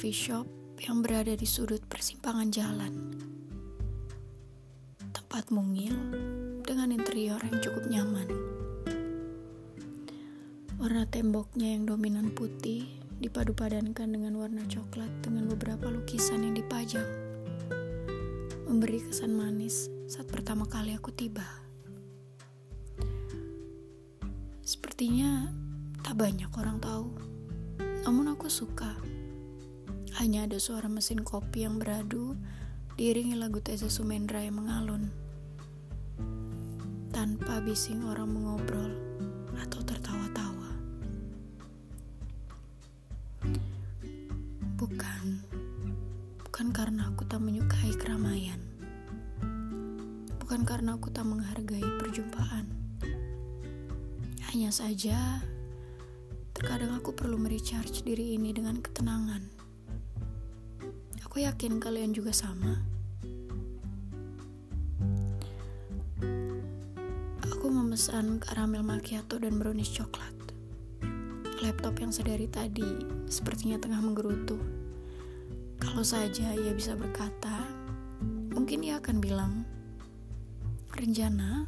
coffee shop yang berada di sudut persimpangan jalan. Tempat mungil dengan interior yang cukup nyaman. Warna temboknya yang dominan putih dipadu-padankan dengan warna coklat dengan beberapa lukisan yang dipajang. Memberi kesan manis saat pertama kali aku tiba. Sepertinya tak banyak orang tahu, namun aku suka. Hanya ada suara mesin kopi yang beradu, diiringi lagu Teza Sumendra yang mengalun. Tanpa bising orang mengobrol atau tertawa-tawa. Bukan, bukan karena aku tak menyukai keramaian. Bukan karena aku tak menghargai perjumpaan hanya saja, terkadang aku perlu merecharge diri ini dengan ketenangan. Aku yakin kalian juga sama. Aku memesan karamel macchiato dan brownies coklat. Laptop yang sedari tadi sepertinya tengah menggerutu. Kalau saja ia bisa berkata, mungkin ia akan bilang, Renjana,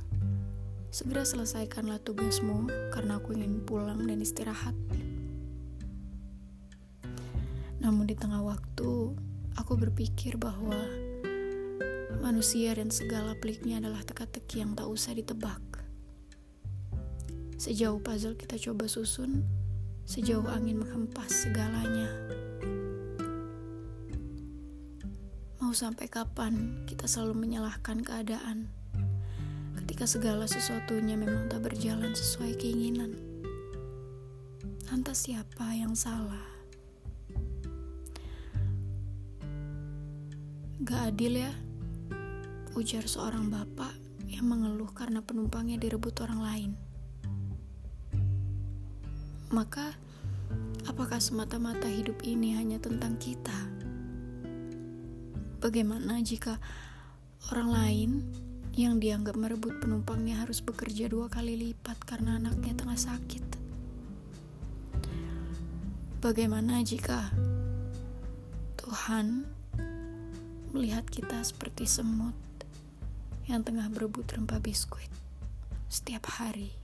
Segera selesaikanlah tugasmu karena aku ingin pulang dan istirahat. Namun di tengah waktu, aku berpikir bahwa manusia dan segala peliknya adalah teka-teki yang tak usah ditebak. Sejauh puzzle kita coba susun, sejauh angin menghempas segalanya. Mau sampai kapan kita selalu menyalahkan keadaan? Ketika segala sesuatunya memang tak berjalan sesuai keinginan. Lantas siapa yang salah? Gak adil ya, ujar seorang bapak yang mengeluh karena penumpangnya direbut orang lain. Maka, apakah semata-mata hidup ini hanya tentang kita? Bagaimana jika orang lain yang dianggap merebut penumpangnya harus bekerja dua kali lipat karena anaknya tengah sakit. Bagaimana jika Tuhan melihat kita seperti semut yang tengah berebut rempah biskuit setiap hari?